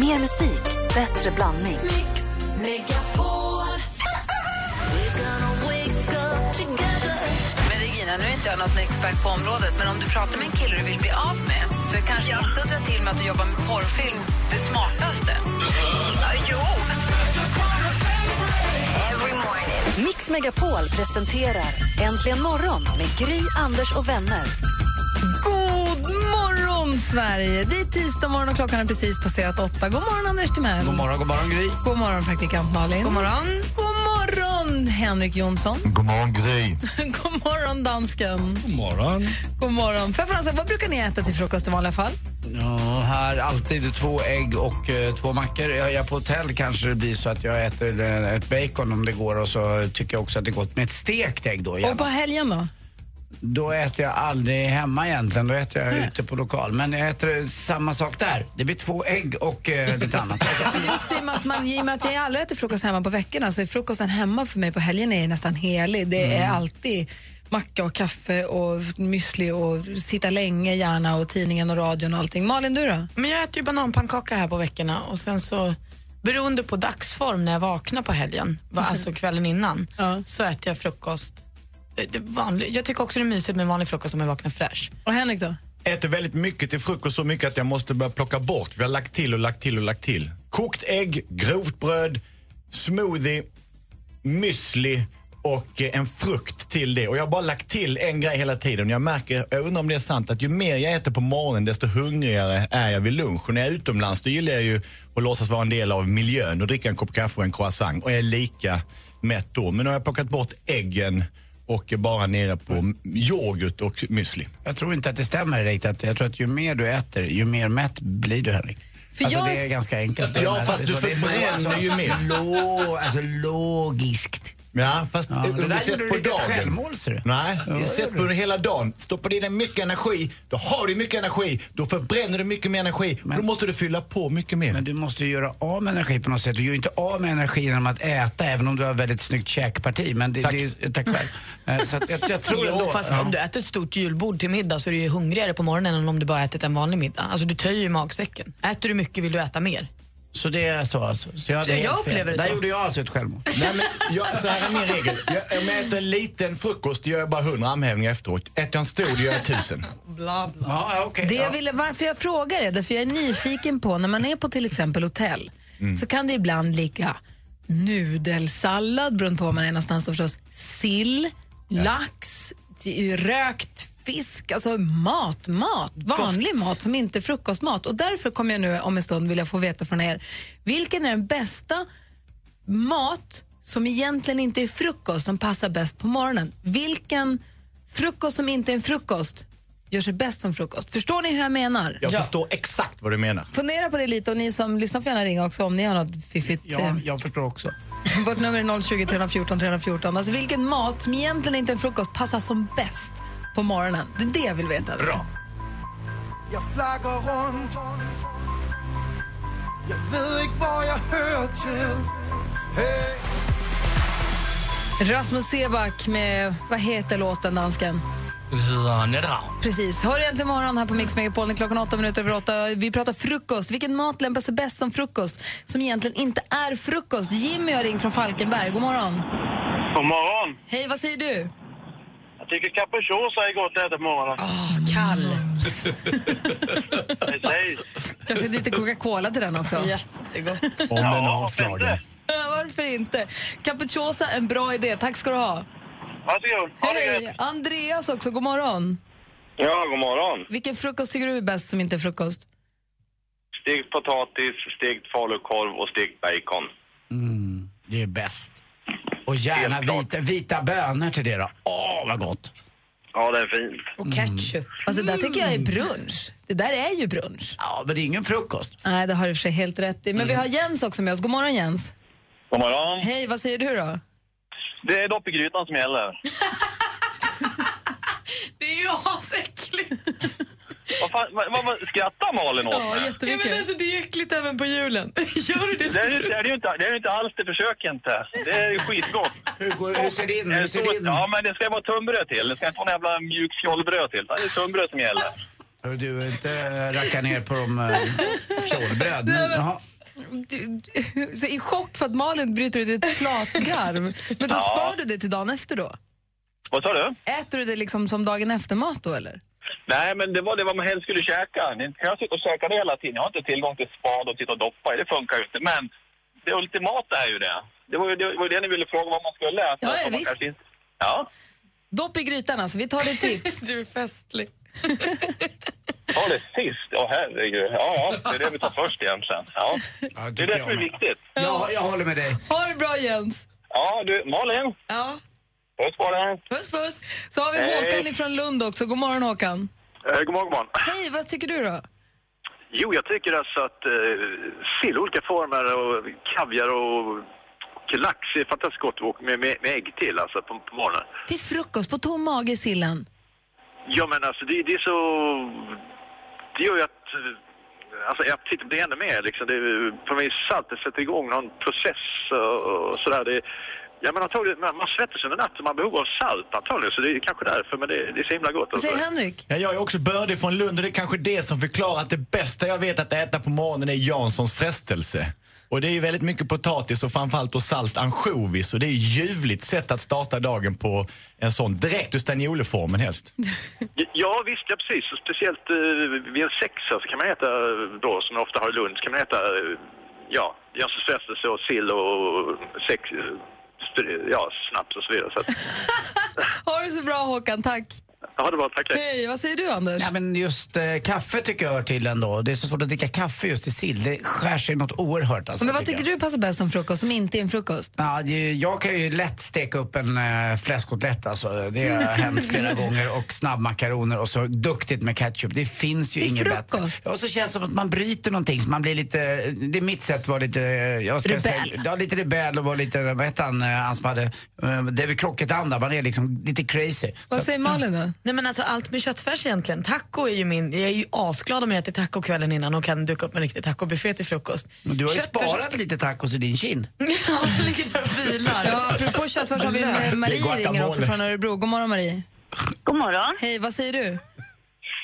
Mer musik, bättre blandning. Men Regina, nu är inte jag något expert på området, men om du pratar med en kille du vill bli av med så är kanske inte att dra till med att du jobbar med porrfilm det smartaste. jo. Mix Megapol presenterar Äntligen morgon med Gry, Anders och vänner. God morgon, Sverige! Det är tisdag morgon och klockan är precis passerat åtta. God morgon, Anders Timell. God morgon, god morgon Gry. God morgon, praktikant Malin. God morgon. God morgon, Henrik Jonsson. God morgon Gry. God morgon, dansken. God morgon. God morgon. Jag fråga, vad brukar ni äta till frukost i vanliga fall? Ja, här alltid två ägg och eh, två mackor. Jag är på hotell kanske det blir så att jag äter eh, ett bacon om det går och så tycker jag också att det är gott med ett stekt ägg då. Gärna. Och på helgen då? Då äter jag aldrig hemma egentligen, då äter jag ute på lokal. Men jag äter samma sak där. Det blir två ägg och eh, lite annat. Just i och med att, man, i och med att jag aldrig äter frukost hemma på veckorna så är frukosten hemma för mig på helgen är nästan helig. Det är alltid macka och kaffe och müsli och sitta länge gärna och tidningen och radion och allting. Malin, du då? Men jag äter ju bananpannkaka här på veckorna och sen så beroende på dagsform när jag vaknar på helgen, alltså kvällen innan, Ja. så äter jag frukost. Eh, vanlig, jag tycker också det är mysigt med en vanlig frukost om jag vaknar fräsch. Och Henrik då? Äter väldigt mycket till frukost, så mycket att jag måste börja plocka bort. Vi har lagt till och lagt till och lagt till. Kokt ägg, grovt bröd, smoothie, müsli och eh, en frukt till det. Och jag har bara lagt till en grej hela tiden. Jag märker, jag undrar om det är sant, att ju mer jag äter på morgonen desto hungrigare är jag vid lunch. Och när jag är utomlands då gillar jag ju att låtsas vara en del av miljön och dricka en kopp kaffe och en croissant. Och jag är lika mätt då. Men nu har jag plockat bort äggen och bara nere på yoghurt och müsli. Jag tror inte att det stämmer riktigt. Jag tror att ju mer du äter, ju mer mätt blir du Henrik. För alltså, jag det är- ganska enkelt. Ja, fast du så det är förbränner ju mer. Lo, alltså logiskt. Ja, fast Ja, det du där sett på dagen. självmål, ser du. Nej, Ja, sett på du. den hela dagen. Stoppar du i dig mycket energi, då har du mycket energi. Då förbränner du mycket mer energi. Men- då måste du fylla på mycket mer. Men du måste ju göra av med energi på något sätt. Du gör ju inte av med energi genom att äta, även om du har ett väldigt snyggt käkparti. Men det, Tack. Det, tack själv. Eh, så att jag, jag tror Jo, fast ja. om du äter ett stort julbord till middag så är du ju hungrigare på morgonen än om du bara ätit en vanlig middag. Alltså du töjer ju magsäcken. Äter du mycket vill du äta mer. Så det är så alltså? Så jag, hade Jag upplever det Där så. gjorde jag alltså ett självmål. Nej, men jag, så här är min regel. Jag, om jag äter en liten frukost gör jag bara 100 armhävningar efteråt. Äter jag en stor gör jag 1000. Ja, ja, okej. Det ja. jag ville, varför jag frågar är därför jag är nyfiken på när man är på till exempel hotell så kan det ibland ligga nudelsallad beroende på var man är någonstans då förstås, sill, lax, t- rökt fisk, alltså mat, mat, vanlig mat som inte är frukostmat. Och därför kommer jag nu om en stund vilja få veta från er, vilken är den bästa mat som egentligen inte är frukost som passar bäst på morgonen? Vilken frukost som inte är en frukost gör sig bäst som frukost? Förstår ni hur jag menar? Jag förstår exakt vad du menar. Fundera på det lite och ni som lyssnar får gärna ringa också om ni har något fiffigt. Ja, eh, jag förstår också. Vårt nummer är 020 314 314. Alltså vilken mat som egentligen inte är en frukost passar som bäst på morgonen? Det är det jag vill veta. Bra. Jeg flakker rundt Jeg ved ikke, hvor jeg hører til Hey Rasmus Seback med, vad heter låten dansken? Precis. Hör egentligen morgon här på Mix Megapol. Klockan åtta minuter över åtta. Vi pratar frukost. Vilken mat lämpar sig bäst som frukost som egentligen inte är frukost? Jimmy har ringt från Falkenberg. God morgon. God morgon. Hej, vad säger du? Jag tycker capricciosa är gott att äta på morgonen. Kall. Precis. Kanske lite Coca-Cola till den också. Jättegott. Om den är Ja, avslagen. Varför inte? Capricciosa, en bra idé. Tack ska du ha. Varsågod. Ha det Hej! Andreas också, god morgon. Ja, god morgon. Vilken frukost tycker du är bäst som inte är frukost? Stekt potatis, stekt falukorv och stekt bacon. Det är bäst. Och gärna Helt vita, vita bönor till det då. Åh, vad gott. Ja, det är fint. Och ketchup. Alltså, det där tycker jag är brunch. Det där är ju brunch. Ja, men det är ingen frukost. Nej, det har du för sig helt rätt i. Men vi har Jens också med oss. God morgon Jens. God morgon. Hej, vad säger du då? Det är dopp i grytan som gäller. Det är ju asäckligt. Vad fan, vad, vad, vad skrattar Malin åt Ja, mig? Ja, men jättemycket. alltså, det är äckligt även på julen. Gör du det? Det är, ju- det, är ju inte, det är ju inte alls det, försök inte. Det är ju skitgott. Hur, går, hur ser det in? Hur ser stor- det in? Ja, men det ska vara tunnbröd till. Det ska inte vara någon jävla mjuk fjollbröd till. Det är tunnbröd som gäller. Hör du inte racka ner på de fjolbröd. Men, jaha. Du, du, så I chock för att Malin bryter ut ett flatgarv. Men då Ja. spar du det till dagen efter då? Vad sa du? Äter du det liksom som dagen efter-mat då eller? Nej, men det var det vad man helst skulle käka. Ni kan jag sitta och käka det hela tiden. Jag har inte tillgång till spad och sitta och doppa i. Det funkar ju inte. Men det ultimata är ju det. Det var ju det, var det ni ville fråga vad man skulle läsa. Ja, ja, visst. inte- Ja. Dopp i grytan alltså, vi tar det tips. Du är festlig. Ta det sist. Åh herregud. Ja, ja. Det är det vi tar först egentligen. Ja. Ja, Det är tycker det som är viktigt. Ja, jag håller med dig. Ha det bra Jens! Ja, du, Malin. Ja. Puss på dig. Puss puss. Så har vi Hej. Håkan ifrån Lund också. God morgon Håkan. Eh, god morgon, god morgon. Hej, vad tycker du då? Jo, jag tycker alltså att eh, sill, olika former och kaviar och, och lax är fantastiskt gott och med, med, med ägg till alltså på, på morgonen. Till frukost på tom mage sillen. Ja, men alltså det, det är så... Det gör ju att eh, alltså, aptiten blir ännu mer liksom. Det, på något vis saltet sätter igång någon process och, och sådär. Det, ja, men antagligen, man, man svettas under natten, man har behov av salt antagligen, så det är kanske därför, men det, det är så himla gott. Säger Alltså. Henrik? Ja, jag är också bördig från Lund och det är kanske det som förklarar att det bästa jag vet att äta på morgonen är Janssons frestelse. Och det är ju väldigt mycket potatis och framförallt då salt ansjovis och det är ju ljuvligt sätt att starta dagen på en sån, direkt ur stanioleformen helst. Ja, visst, ja precis. Och speciellt eh, vid en sexa så kan man äta eh, då, som man ofta har i Lund, så kan man äta eh, ja, Jönssons frestelse och sill och sex, ja, snaps och så vidare. Så att, Ha det så bra Håkan, tack ja, det var tack. hej. Vad säger du Anders? Ja, men just eh, kaffe tycker jag hör till ändå. Det är så svårt att dricka kaffe just i sill. Det skär sig något oerhört. Alltså, Men vad tycker jag. du passar bäst som frukost, som inte är en frukost? Ja, det- jag kan ju lätt steka upp en äh, fläskkotlett alltså. Det har hänt flera gånger. Och snabbmakaroner och så duktigt med ketchup. Det finns ju Till inget frukost? bättre. Och så känns det som att man bryter någonting. Så man blir lite, det är mitt sätt att vara lite, eh, jag ska Rebell. Säga, ja, lite rebell och vara lite, vad hette han, eh, han som hade, uh, David Crockett-anda. Man är liksom lite crazy. Vad Så säger Malin då? Nej men alltså allt med köttfärs egentligen. Taco är ju min, jag är ju asglad om jag äter taco kvällen innan och kan duka upp en riktig tacobuffé till frukost. Men du har ju Köttfärs- sparat lite tacos i din kind. Ja, det ligger där och vilar. Ja, apropå köttfärs har vi med Marie ringer också från Örebro. God morgon Marie. God morgon. Hej, vad säger du?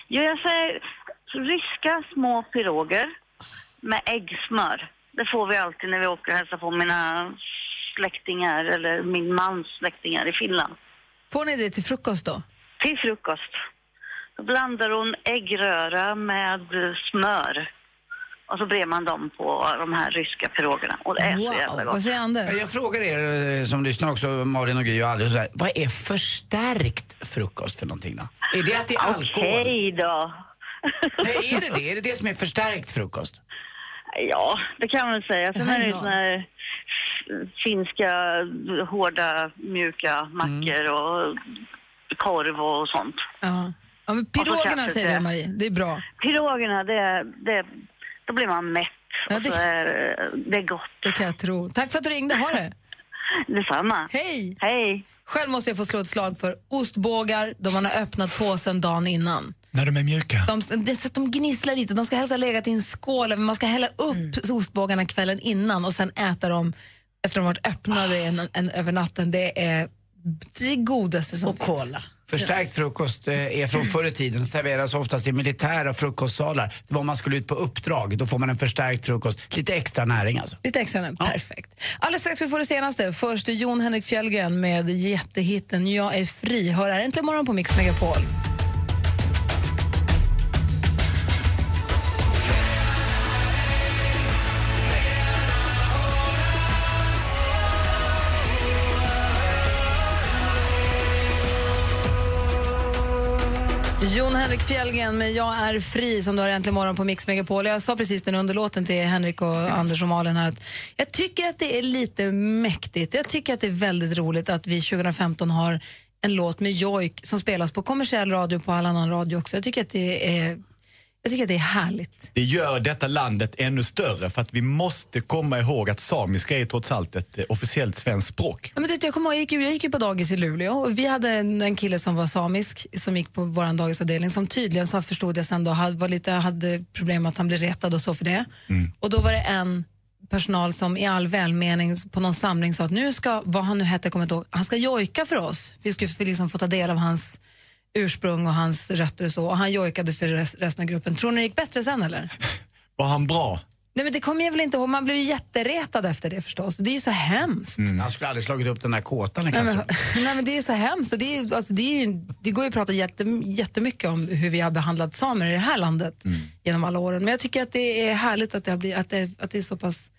Jo, jag säger ryska små piroger med äggsmör. Det får vi alltid när vi åker och hälsar på mina släktingar eller min mans släktingar i Finland. Får ni det till frukost då? Till frukost. Då blandar hon äggröra med smör. Och så brer man dem på de här ryska pirogerna. Och det är så jävla Wow, gott. vad säger Anders? Jag frågar er eh, som lyssnar också, Malin och Gry och Alice, så här, vad är förstärkt frukost för någonting då? Är det att det är alkohol? Okej då. Nej, är det det? Är det det som är förstärkt frukost? Ja, det kan man väl säga. Sen är det ju såna här f- finska, hårda, mjuka mackor och korv och sånt. Ja. ja men pirogerna säger du. Marie, det är bra. Pirogerna, det, det, då blir man mätt. Ja, och det- så är det är gott. Det kan jag tro. Tack för att du ringde, ha det. Detsamma. Hej! Hej. Själv måste jag få slå ett slag för ostbågar då man har öppnat påsen dagen innan. När de är mjuka. De, det, så att de gnisslar lite. De ska helst ha legat i en skål. men Man ska hälla upp ostbågarna kvällen innan och sen äta dem efter de har varit öppnade en, en, över natten. Det är det godaste som Och finns. cola. Förstärkt frukost eh, är från förr i tiden, serveras oftast i militära frukostsalar. Det var om man skulle ut på uppdrag, då får man en förstärkt frukost. Lite extra näring alltså. Lite extra, perfekt. Alldeles strax vi får det senaste. Först Jon Henrik Fjällgren med jättehitten Jag är fri. Hör här äntligen morgon på Mix Megapol. Jon Henrik Fjällgren med Jag är fri som du har äntligen morgon på Mix Megapol. Jag sa precis den underlåten till Henrik och Anders och Malin här att jag tycker att det är lite mäktigt. Jag tycker att det är väldigt roligt att vi 2015 har en låt med Jojk som spelas på kommersiell radio på all annan radio också. Jag tycker att det är, jag tycker att det är härligt. Det gör detta landet ännu större för att vi måste komma ihåg att samiska är trots allt ett eh, officiellt svenskt språk. Ja, men du, jag, kommer ihåg, jag, gick, jag gick ju på dagis i Luleå och vi hade en, en kille som var samisk som gick på vår dagisavdelning som tydligen, så förstod jag sen då, hade, var lite, hade problem med att han blev retad och så för det. Och då var det en personal som i all välmening på någon samling sa att nu ska, vad han nu hette, kommer inte ihåg, han ska jojka för oss. Vi skulle liksom få ta del av hans ursprung och hans rötter och så. Och han jojkade för rest- resten av gruppen. Tror ni det gick bättre sen eller? Var han bra? Nej men det kommer jag väl inte ihåg. Man blev ju jätteretad efter det förstås. Det är ju så hemskt. Han skulle aldrig slagit upp den där kåtan i Nej, men, nej men det är ju så hemskt. Och det, är, alltså, det, är, det går ju att prata jätte, jättemycket om hur vi har behandlat samer i det här landet genom alla åren. Men jag tycker att det är härligt att det, har blivit, att det, att det är så pass...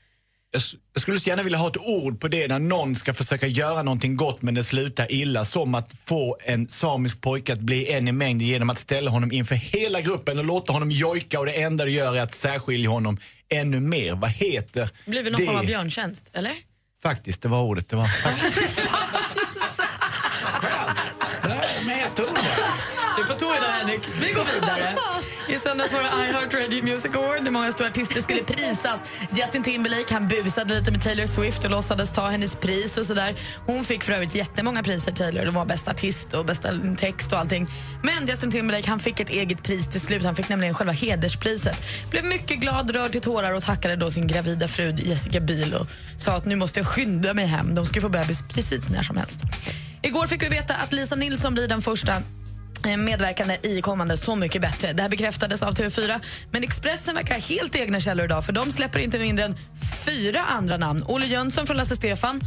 Jag, skulle så gärna vilja ha ett ord på det när någon ska försöka göra någonting gott men det slutar illa. Som att få en samisk pojke att bli en i mängden genom att ställa honom inför hela gruppen och låta honom jojka och det enda du gör är att särskilja honom ännu mer. Vad heter Blir väl någon det? form av björntjänst, eller? Faktiskt, det var ordet. Det var Med ett ord Du är på tå idag Henrik. Vi går vidare. I söndags var det iHeart Radio Music Award där många stora artister skulle prisas. Justin Timberlake han busade lite med Taylor Swift och låtsades ta hennes pris och sådär. Hon fick för övrigt jättemånga priser Taylor. Det var bästa artist och bästa text och allting. Men Justin Timberlake han fick ett eget pris till slut. Han fick nämligen själva hederspriset. Blev mycket glad, rörd till tårar och tackade då sin gravida fru Jessica Biel och sa att nu måste jag skynda mig hem. De ska få bebis precis när som helst. Igår fick vi veta att Lisa Nilsson blir den första Eh, medverkande i kommande Så mycket bättre. Det här bekräftades av TV4. Men Expressen verkar ha helt egna källor idag för de släpper inte mindre än fyra andra namn. Olle Jönsson från Lasse Stefan,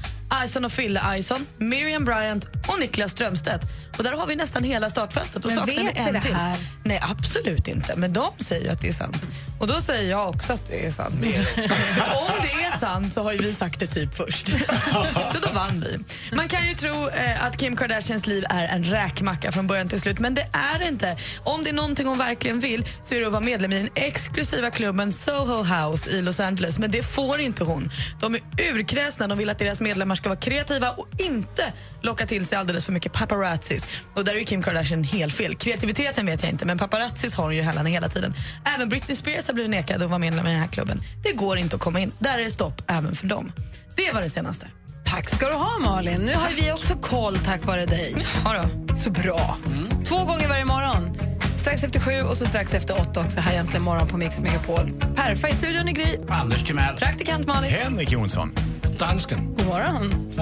Ison och Fille Ison, Miriam Bryant och Niklas Strömstedt. Och där har vi nästan hela startfältet. Och Men vet vi en det till. här? Nej, absolut inte. Men de säger att det är sant. Och då säger jag också att det är sant. Om det är sant så har ju vi sagt det typ först. så då vann vi. Man kan ju tro eh, att Kim Kardashians liv är en räkmacka från början till slut, men det är det inte. Om det är någonting hon verkligen vill så är det att vara medlem i den exklusiva klubben Soho House i Los Angeles, men det får inte hon. De är urkräsna, de vill att deras medlemmar ska vara kreativa och inte locka till sig alldeles för mycket paparazzis. Och där är Kim Kardashian helt fel. Kreativiteten vet jag inte, men paparazzis har hon ju hela, hela tiden. Även Britney Spears har blivit nekad att vara medlem i den här klubben. Det går inte att komma in. Där är det stopp även för dem. Det var det senaste. Tack ska du ha Malin. Nu har vi också koll tack vare dig. Ja då. Så bra. Två gånger varje morgon. Strax efter sju och så strax efter åtta också här egentligen morgon på Mix Megapol. Perfa i studion i Gry. Anders Timell. Praktikant Malin. Henrik Jonsson. Dansken. God morgon.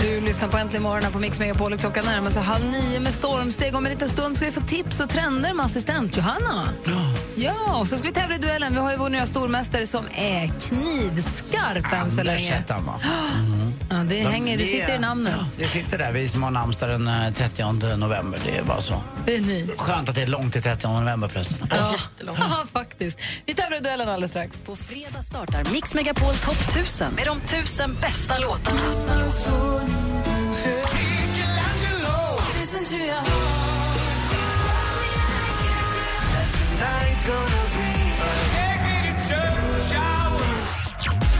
Du lyssnar på Äntligen morgon på Mix Megapol och klockan närmar sig halv nio med stormsteg. Om en liten stund ska vi få tips och trender med assistent Johanna. Ja. och så ska vi tävla i duellen. Vi har ju vår nya stormästare som är knivskarp än så Anders länge. hette han, va? Ja, det, hänger, det sitter i namnet. Det sitter där, vi som har namnsdag den eh, 30 november. Det är bara så. Det är ni. Skönt att det är långt till 30 november förresten. Ja, ja, faktiskt. Vi tävlar i duellen alldeles strax. På fredag startar Mix Megapol Topp 1000 med de tusen bästa låtarna.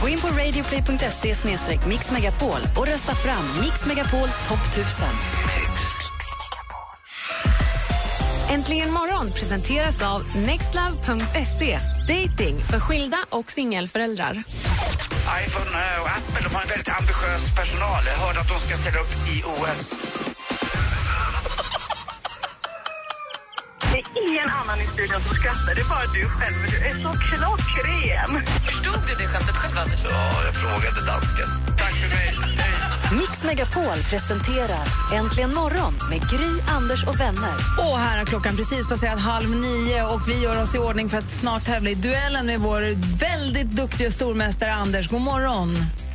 Gå in på radioplay.se mixmegapol och rösta fram Mix Megapol Topp 1000. Äntligen morgon presenteras av nextlove.se. Dating för skilda och singelföräldrar. iPhone eh, och Apple de har en väldigt ambitiös personal. Jag hörde att de ska ställa upp i OS. Ingen annan i studion som skrattar, det är bara du själv. Du är så klockren. Förstod du det skämtet själv, Anders? Ja, jag frågade dansken. Tack för mig. Mix Megapol presenterar Äntligen morgon med Gry, Anders och vänner. Och här har klockan precis passerat halv nio och vi gör oss i ordning för att snart tävla i duellen med vår väldigt duktiga stormästare Anders. God morgon.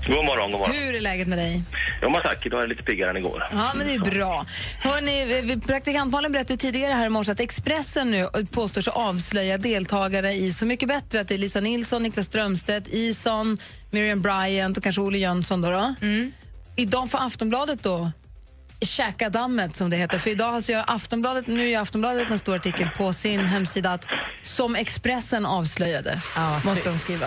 God morgon, god morgon. Hur är läget med dig? Jo men tack, idag är jag lite piggare än igår. Ja, men det är bra. Hörrni, praktikantmalen berättade tidigare här i morse att Expressen nu påstår sig avslöja deltagare i Så mycket bättre. Att det är Lisa Nilsson, Niklas Strömstedt, Ison, Miriam Bryant och kanske Olle Jönsson. Då, då. Idag får Aftonbladet då käka dammet som det heter. För idag så gör Aftonbladet, nu gör Aftonbladet en stor artikel på sin hemsida att som Expressen avslöjade, måste de skriva.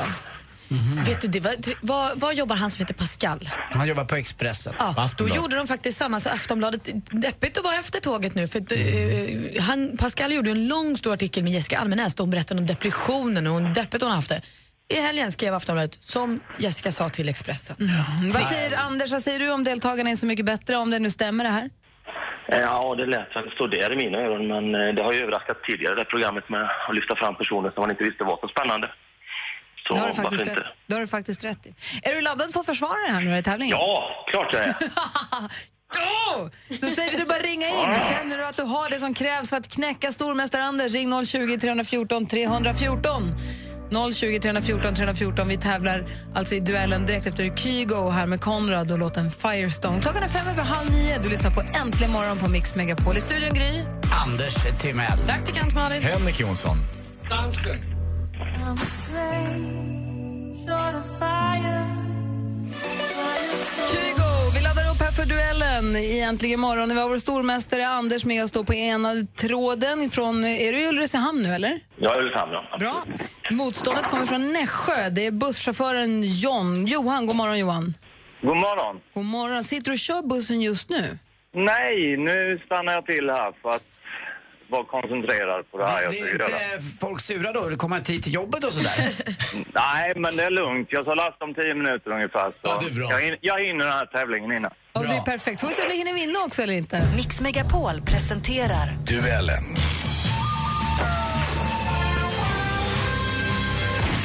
Vet du, det var, vad, vad jobbar han som heter Pascal? Han jobbar på Expressen. Ja, då gjorde de faktiskt samma. Så Aftonbladet, deppigt att vara efter tåget nu. För, eh, han, Pascal gjorde en lång stor artikel med Jessica Almenäs där hon berättade om depressionen och hur deppigt hon haft det. I helgen skrev Aftonbladet, som Jessica sa till Expressen. Vad säger Anders, vad säger du om deltagarna är Så mycket bättre, om det nu stämmer det här? Ja, det lät väl så där i mina öron, men eh, det har ju överraskat tidigare det programmet med att lyfta fram personer som man inte visste var så spännande. Så Det har, du faktiskt inte? rätt, det har du faktiskt rätt i. Är du laddad för att försvara det här nu i tävlingen? Ja, klart jag är. Då säger vi du bara ringa in. Känner du att du har det som krävs för att knäcka stormästare Anders, ring 020 314 314. 020 314 314. Vi tävlar alltså i duellen direkt efter Kygo här med Konrad och låten Firestone. Klockan är fem över halv nio. Du lyssnar på Äntligen morgon på Mix Megapol. I studion Gry. Anders Timell. Praktikant Malin. Henrik Jonsson. Dansken. Kygo, vi laddar upp här för duellen i Äntligen morgon. Vi har vår stormästare Anders med oss då på ena tråden. Från, är du i Ulricehamn nu eller? Jag är Ulricehamn, ja. Bra. Motståndet kommer från Nässjö. Det är busschauffören John. Johan, god morgon Johan. God morgon. God morgon. Sitter du och kör bussen just nu? Nej, nu stannar jag till här för att vara koncentrerad på det här jag Blir inte folk sura då? Du komma tid till jobbet och sådär? Nej, men det är lugnt. Jag ska lasta om tio minuter ungefär. Så Ja, det är bra. Jag, hin- jag hinner den här tävlingen innan. Och det är perfekt. Får vi se om du hinner vinna också eller inte. Mix Megapol presenterar Duellen.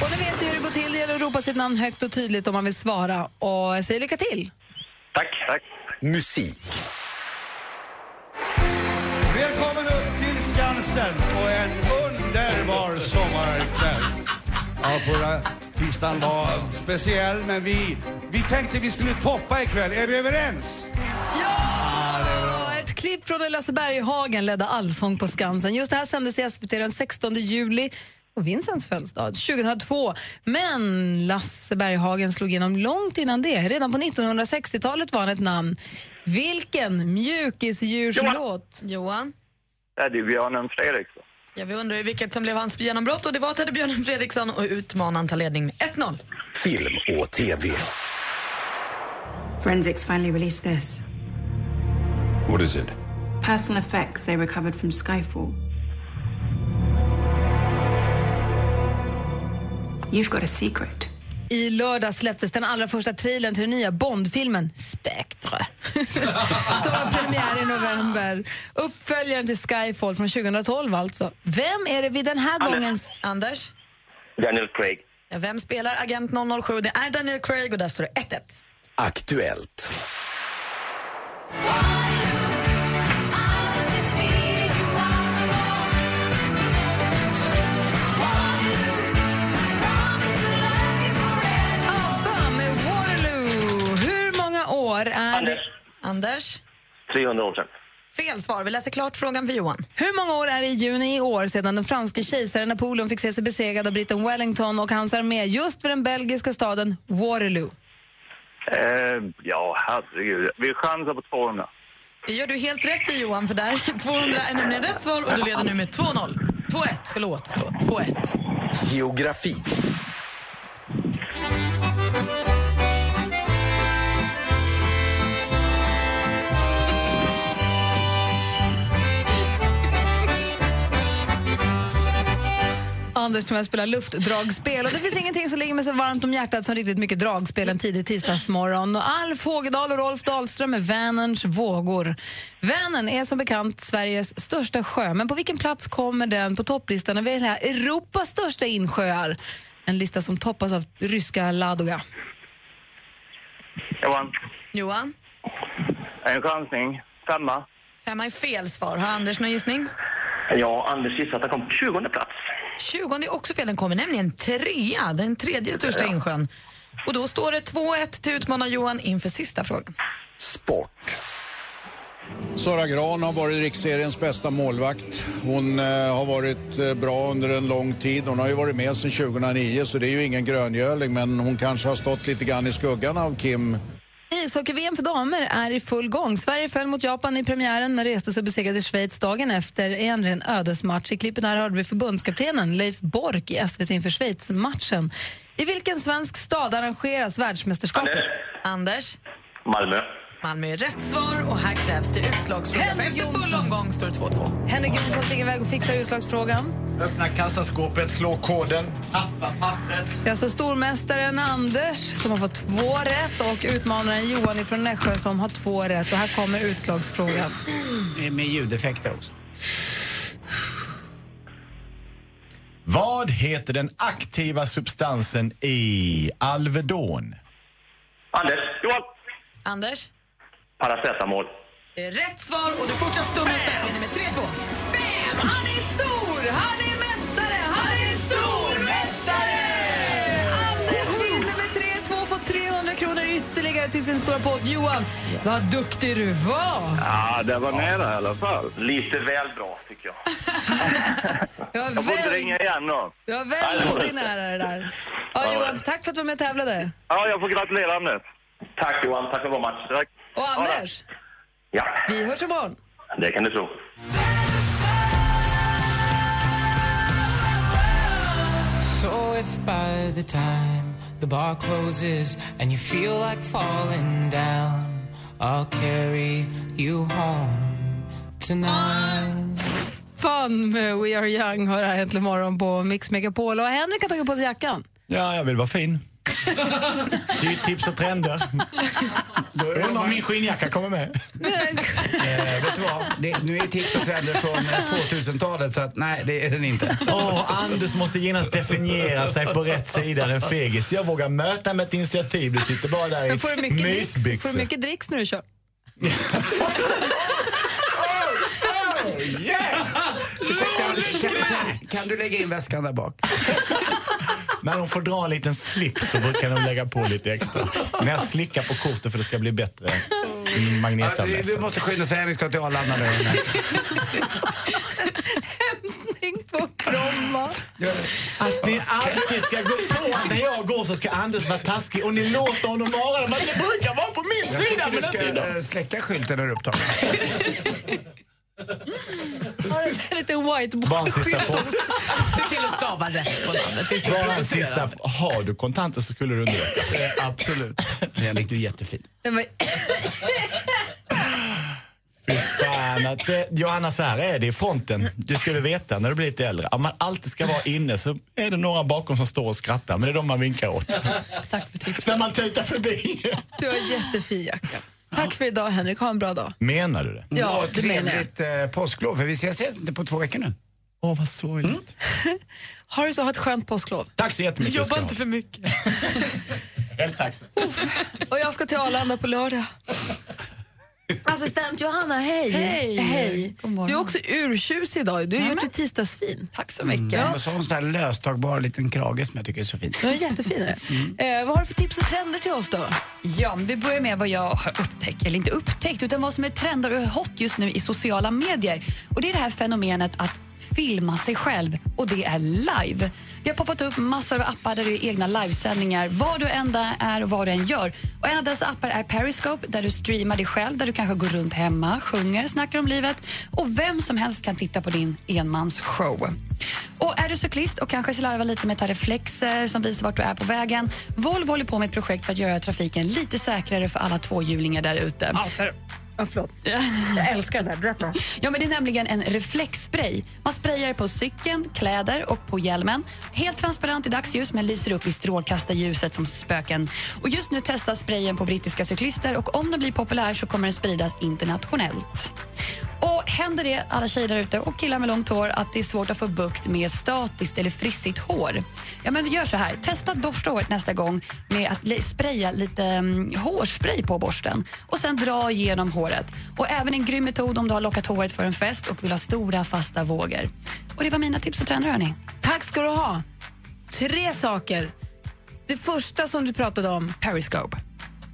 Och nu vet du hur det går till. Det gäller att ropa sitt namn högt och tydligt om man vill svara. Och jag säger lycka till. Tack. Tack. Musik. Skansen och en underbar sommarkväll. Ja, förra tisdagen var speciell, men vi, vi tänkte vi skulle toppa ikväll. Är vi överens? Ja! Ett klipp från när Lasse Berghagen ledde Allsång på Skansen. Just det här sändes i SVT den 16 juli och Vincents födelsedag 2002. Men Lasse Berghagen slog igenom långt innan det. Redan på 1960-talet var han ett namn. Vilken mjukisdjurslåt? Johan. Teddybjörnen Fredriksson. Ja, vi undrar ju vilket som blev hans genombrott och det var Teddybjörnen Fredriksson och utmanaren tar ledning med 1-0. Film och TV. Forensics finally released this. What is it? Personal effects they recovered from Skyfall. You've got a secret. I lördag släpptes den allra första trailern till den nya Bondfilmen Spectre. Som har premiär i november. Uppföljaren till Skyfall från 2012 alltså. Vem är det vid den här Anders. gången... Anders? Daniel Craig. Ja, vem spelar Agent 007? Det är Daniel Craig och där står det 1-1. Aktuellt. ABBA med Waterloo. Hur många år är det... Anders? 300 år sedan. Fel svar. Vi läser klart frågan för Johan. Hur många år är det i juni i år sedan den franske kejsaren Napoleon fick se sig besegrad av britten Wellington och hans armé just vid den belgiska staden Waterloo? Eh, ja, herregud. Vi chansar på 200. Det gör du helt rätt i Johan, för där 200 är nämligen rätt svar och du leder nu med 2-0. 2-1, förlåt. förlåt 2-1. Geografi. Anders som jag spelar luftdragspel. Och det finns ingenting som ligger mig så varmt om hjärtat som riktigt mycket dragspel en tidig tisdagsmorgon. Och Alf Hågedal och Rolf Dahlström med Vänerns vågor. Vänern är som bekant Sveriges största sjö. Men på vilken plats kommer den på topplistan över hela Europas största insjöar? En lista som toppas av ryska Ladoga. Johan, Johan? en chansning. Femma. Femma är fel svar. Har Anders någon gissning? Ja, Anders gissar att han kom på 20 plats. 20 är också fel. Den kommer nämligen trea, den tredje största insjön. Och då står det 2-1 till utmanar Johan inför sista frågan. Sport. Sara Gran har varit riksseriens bästa målvakt. Hon eh, har varit eh, bra under en lång tid. Hon har ju varit med sedan 2009 så det är ju ingen gröngöling men hon kanske har stått lite grann i skuggan av Kim Ishockey-VM för damer är i full gång. Sverige föll mot Japan i premiären men reste sig och besegrade Schweiz dagen efter i en ren ödesmatch. I klippet här hörde vi förbundskaptenen Leif Bork i SVT inför Schweiz-matchen. I vilken svensk stad arrangeras världsmästerskapet? Anders? Malmö. Malmö är rätt svar och här krävs det utslagsfråga. För efter full omgång står det 2-2. Henrik Jonsson stiger iväg och fixar utslagsfrågan. Öppna kassaskåpet, slå koden, tappa pappret. Det är alltså stormästaren Anders som har fått två rätt och utmanaren Johan från Nässjö som har två rätt. Och här kommer utslagsfrågan. Med ljudeffekter också. Vad heter den aktiva substansen i Alvedon? Anders. Johan. Anders? Paracetamol. Det är rätt svar och du fortsatt stormästare. Med 3-2. Kronor ytterligare till sin stora pott. Johan, vad duktig du var! Ja, det var nära i alla fall. Lite väl bra, tycker jag. Jag Jag får inte ringa igen då. Det var väldigt nära det där. Ja, Johan, tack för att du var med och tävlade. Ja, jag får gratulera Anders. Tack Johan, tack för bra match. Tack. Och Anders, Ja, vi hörs imorgon. det kan du tro. So if by the time the bar closes and you feel like falling down, I'll carry you home tonight. Fun med We Are Young har här äntligen morgon på Mix Megapol. Och Henrik har tagit på sig jackan. Ja, jag vill vara fin. Det är ju tips och trender. Jag undrar om min skinnjacka kommer med. Eh, vet du vad? Det, nu är tips och trender från eh, 2000-talet så att nej, det är den inte. Åh, Anders måste genast definiera sig på rätt sida, den fegis. Jag vågar möta med ett initiativ. Du sitter bara där Men i får du mycket dricks, får mysbyxor. du mycket dricks när du kör? Ursäkta, kan, kan, kan du lägga in väskan där bak? När de får dra en liten slip så brukar de lägga på lite extra. När jag slickar på kortet för det ska bli bättre. Ja, vi måste skynda oss, Henrik ska till Arlanda nu. Hämtning på Bromma. Att ni alltid ska gå på att när jag går så ska Anders vara taskig och ni låter honom vara det. Det brukar vara på min Jag sida. tycker du Men inte ska idag. eh, släcka skylten när du är upptagen. Har en liten whiteboard-skylt också. Se till att stava rätt på namnet. Det provocerande. sista. Har du kontanter så skulle du underlätta. Eh, Absolut. Henrik, du är jättefin. Fy fan att det, Johanna, så här är det i fronten. Du skulle veta när du blir lite äldre. Om man alltid ska vara inne så är det några bakom som står och skrattar. Men det är de man vinkar åt. Tack för tipset. När man tutar förbi. Du har jättefin jacka. Tack för idag Henrik, ha en bra dag. Menar du det? Ja, Och det menar jag. Trevligt eh, påsklov, för vi ses inte på två veckor nu. Åh, vad sorgligt. Ha det så, ha ett skönt påsklov. Tack så jättemycket. Jobba inte för mycket. Helt tack. Och jag ska till Arlanda på lördag. Assistent Johanna, hej. Hej. hej. Du är också urtjusig idag. Du har gjort ett tisdagsfin. Tack så mycket. Ja. Och så har hon sån här löstagbar liten krage som jag tycker är så fin. Du är jättefin. Eh, vad har du för tips och trender till oss då? Ja, vi börjar med vad jag har upptäckt, eller inte upptäckt, utan vad som är trender och hot just nu i sociala medier. Och Det är det här fenomenet att filma sig själv och det är live. Det har poppat upp massor av appar där du gör egna livesändningar var du än är och vad du än gör. Och En av dessa appar är Periscope där du streamar dig själv, där du kanske går runt hemma, sjunger, snackar om livet och vem som helst kan titta på din enmansshow. Och är du cyklist och kanske slarvar lite med att ta reflexer som visar vart du är på vägen. Volvo håller på med ett projekt för att göra trafiken lite säkrare för alla tvåhjulingar där ute. Ja, förlåt. Jag älskar det där. Ja, men det är nämligen en reflexspray. Man sprayar på cykeln, kläder och på hjälmen. Helt transparent i dagsljus men lyser upp i strålkastarljuset som spöken. Och just nu testas sprayen på brittiska cyklister och om den blir populär så kommer den spridas internationellt. Och Händer det, alla tjejer där ute och killar med långt hår, att det är svårt att få bukt med statiskt eller frissigt hår? Ja, men gör så här. Testa borsta håret nästa gång med att spraya lite mm, hårspray på borsten och sen dra igenom håret håret. Och Även en grym metod om du har lockat håret för en fest och vill ha stora fasta vågor. Och Det var mina tips och trender. Hörni. Tack ska du ha. Tre saker. Det första som du pratade om. Periscope.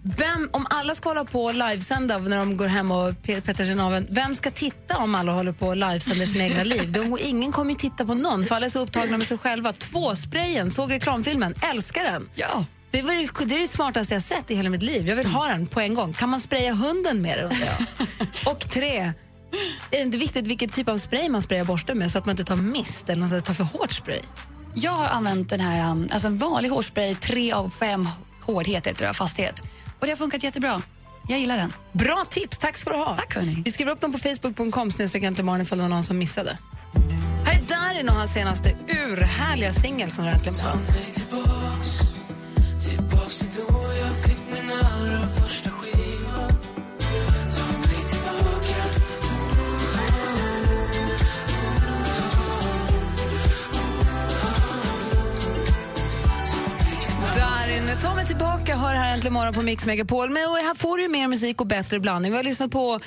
Vem, om alla ska hålla på och livesända när de går hem och petar sig naveln, vem ska titta om alla håller på och livesänder sina egna liv? De, ingen kommer ju titta på någon, för alla är så upptagna med sig själva. Två, sprayen, såg reklamfilmen, älskar den. Ja. Det, var, det- det är det smartaste jag sett i hela mitt liv. Jag vill ha den på en gång. Kan man spraya hunden med den? Och tre, är det inte viktigt vilken typ av spray man sprayar borsten med så att man inte tar mist eller tar för hårt spray? Jag har använt den här, um, alltså en vanlig hårspray, tre av fem hårdhet heter det, fasthet. Och det har funkat jättebra. Jag gillar den. Bra tips, tack ska du ha. Tack hörni. Vi skriver upp dem på facebook.com snedstreckantlemorgon ifall det var någon som missade. Här är Darin och hans senaste urhärliga singel som har ta mig tillbaka hör här äntligen morgon på Mix Megapol. Men och här får du ju mer musik och bättre blandning. Vi har lyssnat på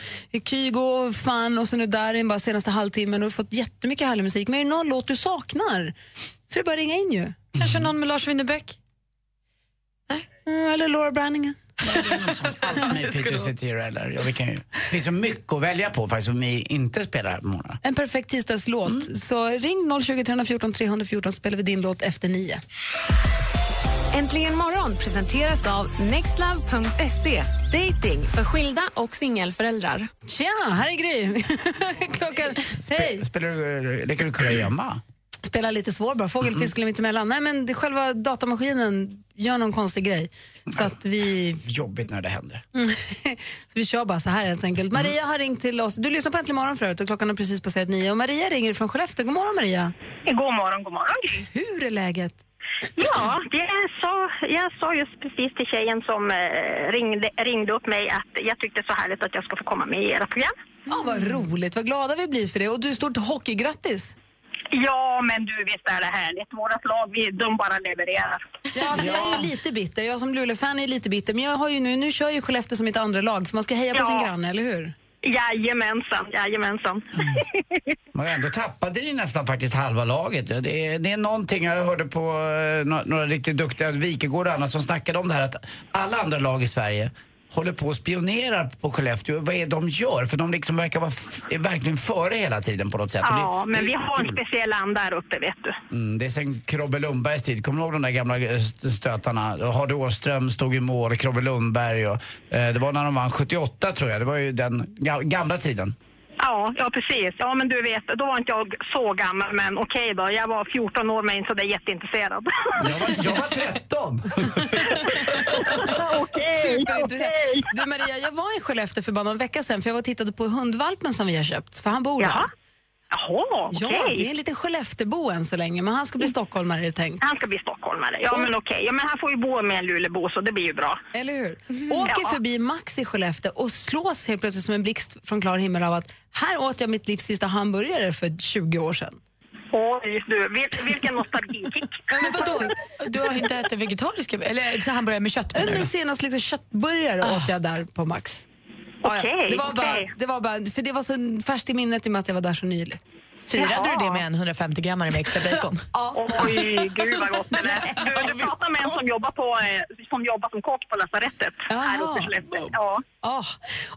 Kygo, Fan och så nu Darin bara senaste halvtimmen och fått jättemycket härlig musik. Men är det någon låt du saknar så är det bara att ringa in ju. Kanske någon med Lars Winnerbäck? Mm, eller Laura Branningen. Med Peter Cetera eller, ja, vi kan ju, det finns så mycket att välja på faktiskt som vi inte spelar morgonen. En perfekt tisdagslåt. Så ring 020 314 314 så spelar vi din låt efter nio. Äntligen morgon presenteras av nextlove.se. Dating för skilda och singelföräldrar. Tja, här är Gry. Klockan... Hej! Spelar du, leker du kurragömma? Spela lite svår bara. Fågelfisk mm. mitt emellan. Nej, men det, själva datamaskinen gör någon konstig grej. Så att vi... Jobbigt när det händer. så vi kör bara så här helt enkelt. Maria har ringt till oss. Du lyssnar på Äntligen morgon förut och klockan har precis passerat nio. Och Maria ringer från Skellefteå. God morgon Maria. God morgon, god morgon. Hur är läget? Ja, jag sa, jag sa just precis till tjejen som eh, ringde, ringde upp mig att jag tyckte så härligt att jag ska få komma med i era program. Ja, vad roligt. Vad glada vi blir för det. Och du, stort hockeygrattis. Ja, men du, visst är det härligt. Vårat lag, vi, de bara levererar. Ja, alltså, Jag är ju lite bitter. Jag som Luleå-fan är lite bitter. Men jag har ju nu, nu kör ju Skellefteå som mitt andra lag, för man ska heja på Ja. sin granne, eller hur? Jajamensan, jajamensan. Mm. Men ändå tappade ni nästan faktiskt halva laget. Det är, det är någonting, jag hörde på eh, några, några riktigt duktiga, Wikegård och andra som snackade om det här att alla andra lag i Sverige håller på och spionerar på Skellefteå. Vad är det de gör? För de liksom verkar vara verkligen före hela tiden på något sätt. Och det- Ja, men det vi har en kul. speciell anda här uppe, vet du. Mm, det är sen Krobbe Lundbergs tid. Kommer du ihåg de där gamla eh, st- stötarna? Hardy Åström stod i mål, Krobbe Lundberg och, eh, Det var när de vann 78 tror jag. Det var ju den ga- gamla tiden. Ja, ja precis. Ja, men du vet, då var inte jag så gammal, men okej då. Jag var 14 år, men så det är jätteintresserad. Jag var, jag var 13! Superintressant. Du Maria, jag var i Skellefteå för bara någon vecka sedan för jag var och tittade på hundvalpen som vi har köpt, för han bor där. Jaha. Jaha, Ja, okej. det är en liten Skellefteåbo än så länge, men han ska bli stockholmare är det tänkt. Han ska bli stockholmare. Ja, men okej. Ja, men han får ju bo med en Lulebo, så det blir ju bra. Eller hur? Åker Ja. förbi Max i Skellefteå och slås helt plötsligt som en blixt från klar himmel av att här åt jag mitt livs sista hamburgare för 20 år sedan. Oj, du, vil, vilken nostalgikick. Men vadå? Du har inte ätit vegetariska, eller så hamburgare med kött Men senast liksom köttburgare åt jag där på Max. Ja, ja. Okej, det, var bara, det var bara, för det var så färskt i minnet i och med att jag var där så nyligen. Firade du det med en 150 grammare med extra bacon? Ja. Oj, gud vad gott det lät. Du, du pratar med en som jobbar, på, eh, som jobbar som kock på lasarettet här uppe i Skellefteå. Ja. Ah.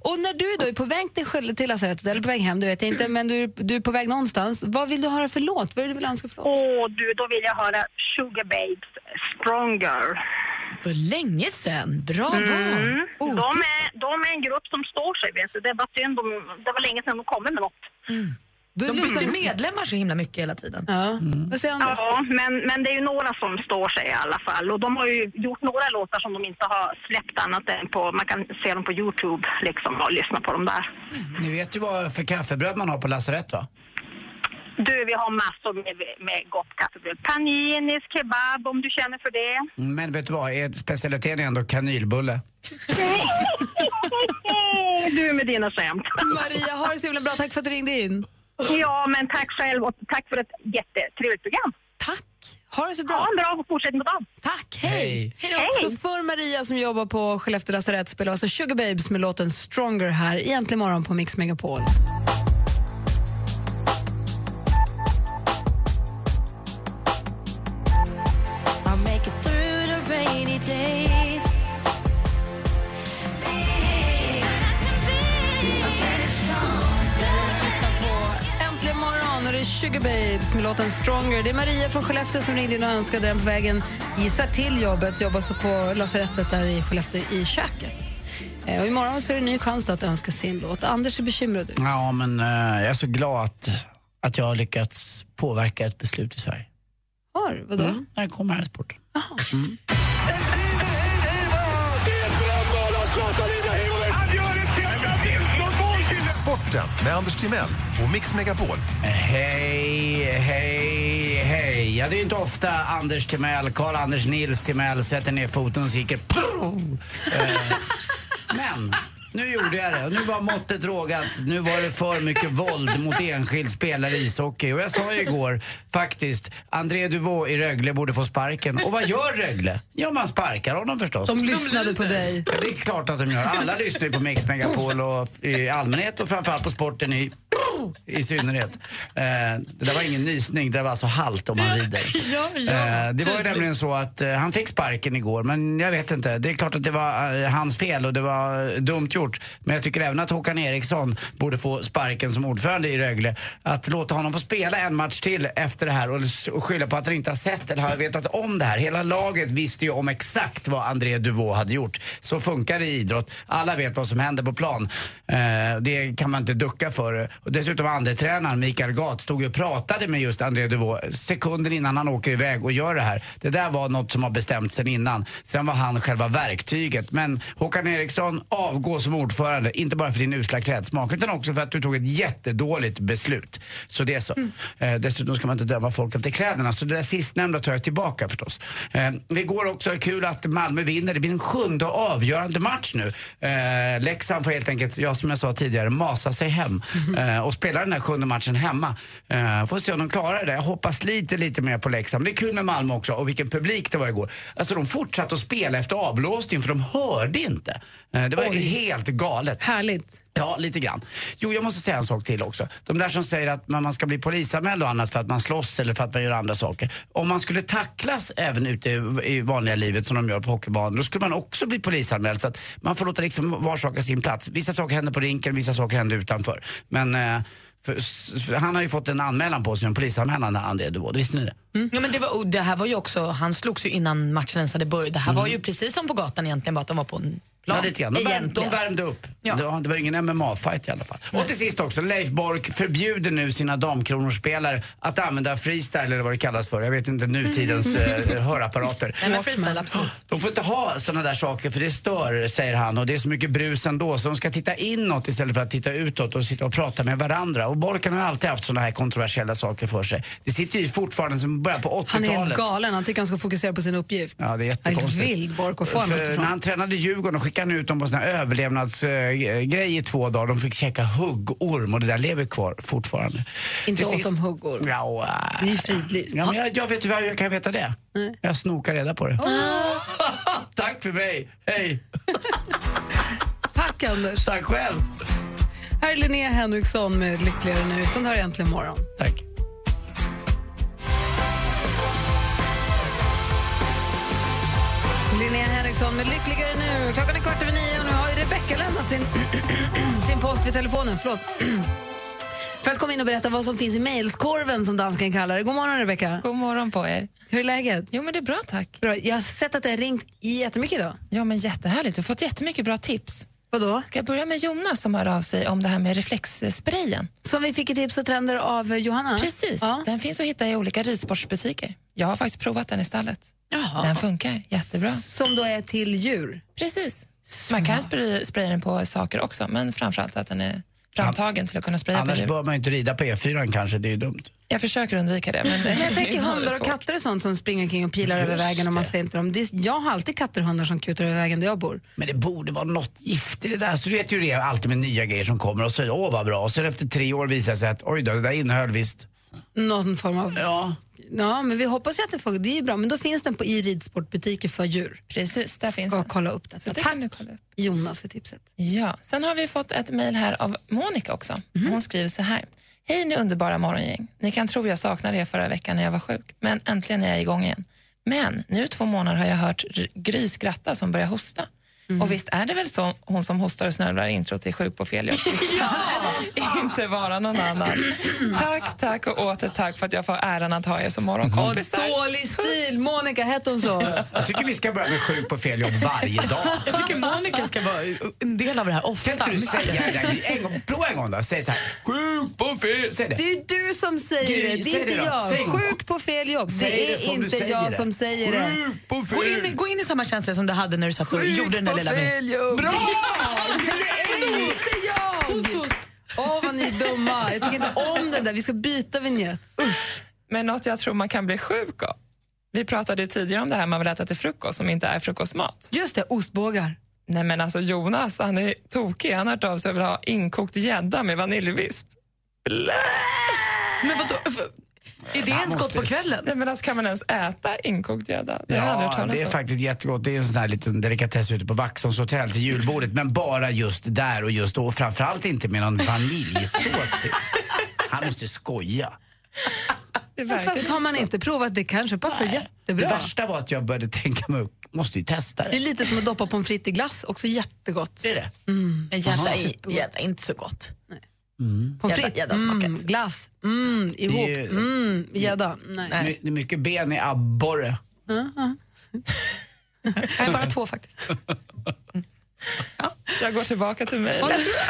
Och när du då är på väg till, till lasarettet, eller på väg hem, du vet jag inte, men du, du är på väg någonstans. Vad vill du höra för låt? Vad är det du vill önska för låt? Åh, du, då vill jag höra Sugar Babes Stronger. För länge sen. Bra val. Mm. De, är, de är en grupp som står sig, vet du. Det bara synd, de, det var länge sedan de kom med något. Du De lyssnar- byter medlemmar så himla mycket hela tiden. Ja. Anders? Ja, men, men det är ju några som står sig i alla fall. Och de har ju gjort några låtar som de inte har släppt annat än på, man kan se dem på Youtube liksom och lyssna på dem där. Ni vet ju vad för kaffebröd man har på lasarett va? Du, vi har massor med, med gott kaffebröd. Paninis, kebab om du känner för det. Men vet du vad, er specialiteten är ändå kanylbulle. du med dina skämt. Maria, ha det så himla bra. Tack för att du ringde in. Ja, men tack själv och tack för ett jättetrevligt program. Tack. Ha det så bra. Ha en bra fortsättning på dagen. Tack, hej! Hej. Så för Maria som jobbar på Skellefteå lasarett spelar alltså Sugar Babes med låten Stronger här i Äntligen morgon på Mix Megapol. Och det är Sugar Babes med låten Stronger. Det är Maria från Skellefteå som ringde in och önskade den på vägen gissar till jobbet. Jobbar så på lasarettet där i Skellefteå i köket. Eh, Och imorgon så är det en ny chans att önska sin låt. Anders är bekymrad ut. Ja, men eh, jag är så glad att, att jag har lyckats påverka ett beslut i Sverige. Har? Vadå? Mm, när jag kommer här i sporten. Mm. Sporten med Anders Timell och Mix Megapol. Hej, hej, hej. Ja, det är inte ofta Anders Timell, Karl-Anders Nils Timell sätter ner foten och skriker eh, Men Nu gjorde jag det och nu var måttet rågat. Nu var det för mycket våld mot enskild spelare i ishockey. Och jag sa ju igår faktiskt, André Duvaux i Rögle borde få sparken. Och vad gör Rögle? Ja, man sparkar honom förstås. De lyssnade på dig. Ja, det är klart att de gör. Alla lyssnar ju på Mix Megapol och i allmänhet och framförallt på sporten i, i synnerhet. Eh, det där var ingen nysning, det var alltså halt om man rider. Ja, ja, Eh, det var ju nämligen så att eh, han fick sparken igår, men jag vet inte. Det är klart att det var hans fel och det var dumt gjort. Men jag tycker även att Håkan Eriksson borde få sparken som ordförande i Rögle. Att låta honom få spela en match till efter det här och, skylla på att han inte har sett eller har vetat om det här. Hela laget visste ju om exakt vad André Duvaux hade gjort. Så funkar det i idrott. Alla vet vad som händer på plan. Det kan man inte ducka för. Och dessutom andra tränaren Mikael Gat stod ju och pratade med just André Duvaux sekunden innan han åker iväg och gör det här. Det där var något som har bestämt sen innan. Sen var han själva verktyget. Men Håkan Eriksson, avgå som ordförande. Inte bara för din usla klädsmak utan också för att du tog ett jättedåligt beslut. Så det är så. Eh, dessutom ska man inte döma folk efter kläderna. Så det där sistnämnda tar jag tillbaka förstås. Eh, det går också kul att Malmö vinner. Det blir en sjunde avgörande match nu. Eh, Leksand får helt enkelt, ja, som jag sa tidigare, masa sig hem eh, och spela den här sjunde matchen hemma. Eh, får se om de klarar det. Jag hoppas lite, lite mer på Leksand. Det är kul med Malmö också och vilken publik det var igår. Alltså de fortsatte att spela efter avblåsning för de hörde inte. Eh, det var Oj. helt galet. Härligt. Ja, lite grann. Jo, jag måste säga en sak till också. De där som säger att man ska bli polisanmäld och annat för att man slåss eller för att man gör andra saker. Om man skulle tacklas även ute i- vanliga livet som de gör på hockeybanan, då skulle man också bli polisanmäld. Så att man får låta liksom var sak sin plats. Vissa saker händer på rinken, vissa saker händer utanför. Men eh, för, han har ju fått en anmälan på sig, en polisanmälan, André Duvaux. Visste ni det? Ja, men det, var, det här var ju också, han slogs ju innan matchen ens hade börjat. Det här var Mm. ju precis som på gatan egentligen, bara att de var på en plan. Ja, lite grann. De, värmde, de värmde upp. Det, var, det var ingen MMA-fight i alla fall. Och till sist också, Leif Bork förbjuder nu sina damkronorspelare att använda freestyle eller vad det kallas för. Jag vet inte nutidens eh, hörapparater. Nej, men freestyle, absolut. De får inte ha såna där saker för det stör, säger han. Och det är så mycket brus ändå. Så de ska titta inåt istället för att titta utåt och sitta och prata med varandra. Och Bork har alltid haft såna här kontroversiella saker för sig. Det sitter ju fortfarande som början på 80-talet. Han är helt galen. Han tycker han ska fokusera på sin uppgift. Ja, det är Han är jättekonstigt. vild, Bork och form. När han tränade Djurgården och skickade han ut dem på sån här överlevnadsgrej i två dagar. De fick käka huggorm och det där lever kvar fortfarande. Inte Till åt sist- dem huggorm. Ja, äh. Det är ju fridlyst. Ja, men jag, jag vet hur jag kan veta det. Jag snokar reda på det. Tack för mig. Hej. Tack, Anders. Tack själv. Här är Linnea Henriksson med Lyckligare nu. Sånt hör äntligen morgon. Tack. Linnea Henriksson med Lyckligare nu. Klockan är kvart över nio och nu har ju Rebecka lämnat sin, sin post vid telefonen. Förlåt. För att komma in och berätta vad som finns i mejlskorven som dansken kallar det. God morgon Rebecka. God morgon på er. Hur är läget? Jo men det är bra tack. Bra. Jag har sett att det har ringt jättemycket idag. Ja men jättehärligt, du har fått jättemycket bra tips. Vadå? Ska jag börja med Jonas som hör av sig om det här med reflexsprayen? Som vi fick i tips och trender av Johanna. Precis, den finns att hitta i olika ridsportsbutiker. Jag har faktiskt provat den i stallet. Den funkar jättebra. Som då är till djur? Precis. Man kan spraya, spraya den på saker också, men framförallt att den är framtagen till att kunna spraya på Annars bör man ju inte rida på E4 kanske, det är dumt. Jag försöker undvika det. Men, Men jag tänker hundar och katter och sånt som springer kring och pilar Just över vägen och man ser inte dem. Det är, jag har alltid katter och hundar som kutar över vägen där jag bor. Men det borde vara något gift i det där. Så du vet ju det är alltid med nya grejer som kommer och så åh vad bra. Och sen efter tre år visar det sig att oj då, det där innehöll visst. Någon form av... Ja. Ja, men vi hoppas ju att det funkar. Det är ju bra. Men då finns den på i ridsportbutiker för djur. Precis, där finns Ska den. kolla upp den. Så det Tack kolla upp. Jonas för tipset. Ja, sen har vi fått ett mejl här av Monica också. Hon skriver så här. Hej ni underbara morgongäng. Ni kan tro jag saknade er förra veckan när jag var sjuk, men äntligen är jag igång igen. Men nu två månader har jag hört Gry skratta som börjar hosta. Och visst är det väl så hon som hostar och snörvlar intro till Sjuk på fel jobb? Inte vara någon annan. Tack, tack och åter tack för att jag får äran att ha er som morgonkompisar. Dålig stil! Monica, hette hon så? Jag tycker vi ska börja med sjuk på fel jobb varje dag. Jag tycker Monica ska vara en del av det här ofta. Kan inte du säga det? där? En gång, prova en gång då. Säg så här. Sjuk på fel... Säg det. Det är du som säger Gry, det, det är inte det jag. Säg. Sjuk på fel jobb. Säg det är inte jag det. som säger det. Sjuk på fel Gå in, gå in i samma känsla som du hade när du satt och gjorde den där lilla... Bra! Men det är inte jag! Åh, vad ni är dumma. Jag tycker inte om den där. Vi ska byta vignett. Usch. Men något jag tror man kan bli sjuk av. Vi pratade tidigare om det här man vill äta till frukost som inte är frukostmat. Just det, ostbågar. Nej men alltså Jonas, han är tokig. Han har hört av sig och vill ha inkokt gädda med vaniljvisp. Men vadå? Är det ens gott på kvällen? Nej men alltså kan man ens äta inkokt gädda? Det har jag aldrig hört Ja, talas det är om. faktiskt jättegott. Det är en sån här liten delikatess ute på Vaxholms hotell till julbordet. Men bara just där och just då. Och framförallt inte med någon vaniljsås till. Han måste skoja. Fast har man inte provat, det kanske passar Det jättebra. värsta var att jag började tänka mig, måste ju testa Det är det. lite som att doppa pommes frites i glass, också jättegott. Det är det? Mm. Men gädda är, gädda är inte så gott. Pommes Gädda- frites, gäddasmaket. mm, glass, mm, ihop, Det är ju- mm, gädda. Nej. My- Det är mycket ben i abborre. Ja, Nej, bara två faktiskt. Jag går tillbaka till mig.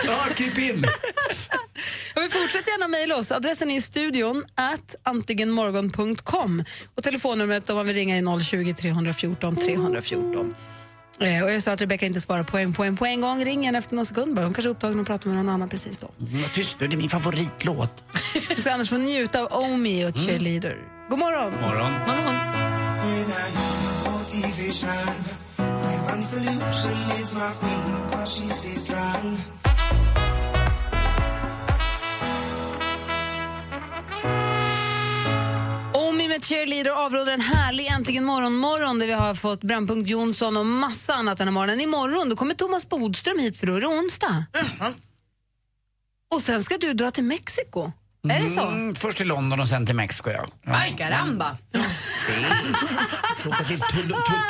Ja, kryp in. Ja, vi fortsätter gärna mejla oss. Adressen är studion at antigenmorgon.com och telefonnumret om man vill ringa är 020 314 314. Eh, och det så att Rebecca inte svarar på en, på en på en gång, ring igen efter någon sekund bara. Hon kanske är upptagen och pratar med någon annan precis då. Mm, tyst nu, det är min favoritlåt. Så Anders får njuta av Omi och Cheerleader. God morgon! Morgon. morgon. Omi med Cheerleader avrundar en härlig Äntligen morgon-morgon där vi har fått Brännpunkt Jonsson och massa annat den här morgonen. Imorgon då kommer Thomas Bodström hit för då är det onsdag. Och sen ska du dra till Mexiko. Är det så? Mm, först till London och sen till Mexiko, ja. ja. Ay, caramba.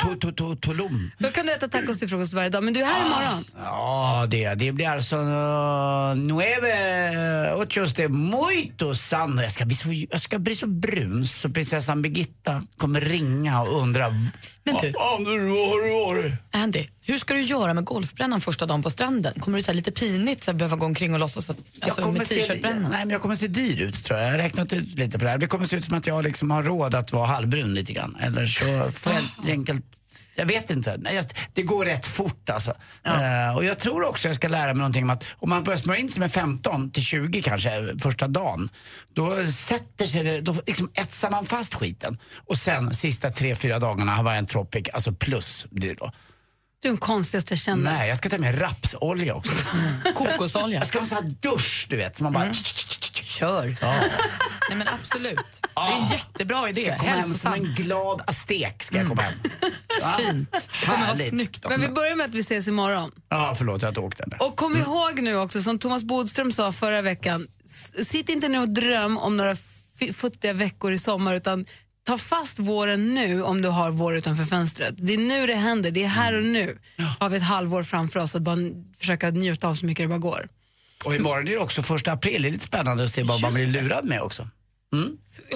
Tul- Tulum. Då kan du äta tacos till frukost varje dag, men du är här imorgon. Ja, det, det blir alltså uh, nueve, ocho de muito sando. Jag ska, bli så, jag ska bli så brun så prinsessan Birgitta kommer ringa och undra. Men du, Anders, vad har du varit? Andy, hur ska du göra med golfbrännan första dagen på stranden? Kommer du säga lite pinigt så här, behöva gå omkring och låtsas att, alltså, jag, kommer med se, t-shirtbrännan? nej, men jag kommer se dyr ut tror jag. Jag har räknat ut lite på det här. Det kommer se ut som att jag liksom har råd att vara halvbrun lite grann. Eller så får jag helt enkelt jag vet inte. Det går rätt fort alltså. Eh, och jag tror också jag ska lära mig någonting om att om man börjar smörja in sig med 15 till 20 kanske första dagen. Då sätter sig det, då liksom etsar man fast skiten. Och sen sista tre, fyra dagarna har en Tropic, alltså plus blir det då. Du är den konstigaste jag känner. Nej, jag ska ta med rapsolja också. Kokosolja. Jag ska ha en sån här dusch, du vet. Så man bara... Kör. Ja. Nej, men absolut. Det är en jättebra idé. Ska komma hem som en glad aztek. Ska jag komma hem. Va? Fint. Kommer vara snyggt Men vi också. börjar med att vi ses imorgon. Ja, förlåt, jag har inte åkt än. Och kom ihåg nu också, som Thomas Bodström sa förra veckan, sitt inte nu och dröm om några futtiga veckor i sommar, utan ta fast våren nu om du har vår utanför fönstret. Det är nu det händer, det är här och nu. Har vi ett halvår framför oss att bara försöka njuta av så mycket det bara går. Och imorgon är det också första april. Det är lite spännande att se vad man blir lurad med också.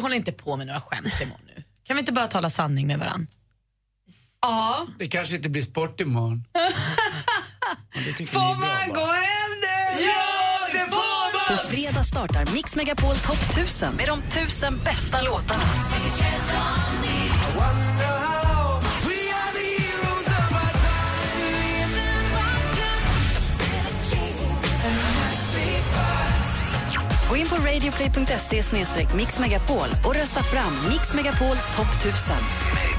Håll inte på med några skämt imorgon nu. Kan vi inte bara tala sanning med varann? Ja. Det kanske inte blir sport imorgon. Får bra, man va? gå hem nu? Ja, det får på fredag startar Mix Megapol Top 1000 med de tusen bästa låtarna. Gå in på radioplay.se mixmegapol och rösta fram Mix Megapol Top 1000.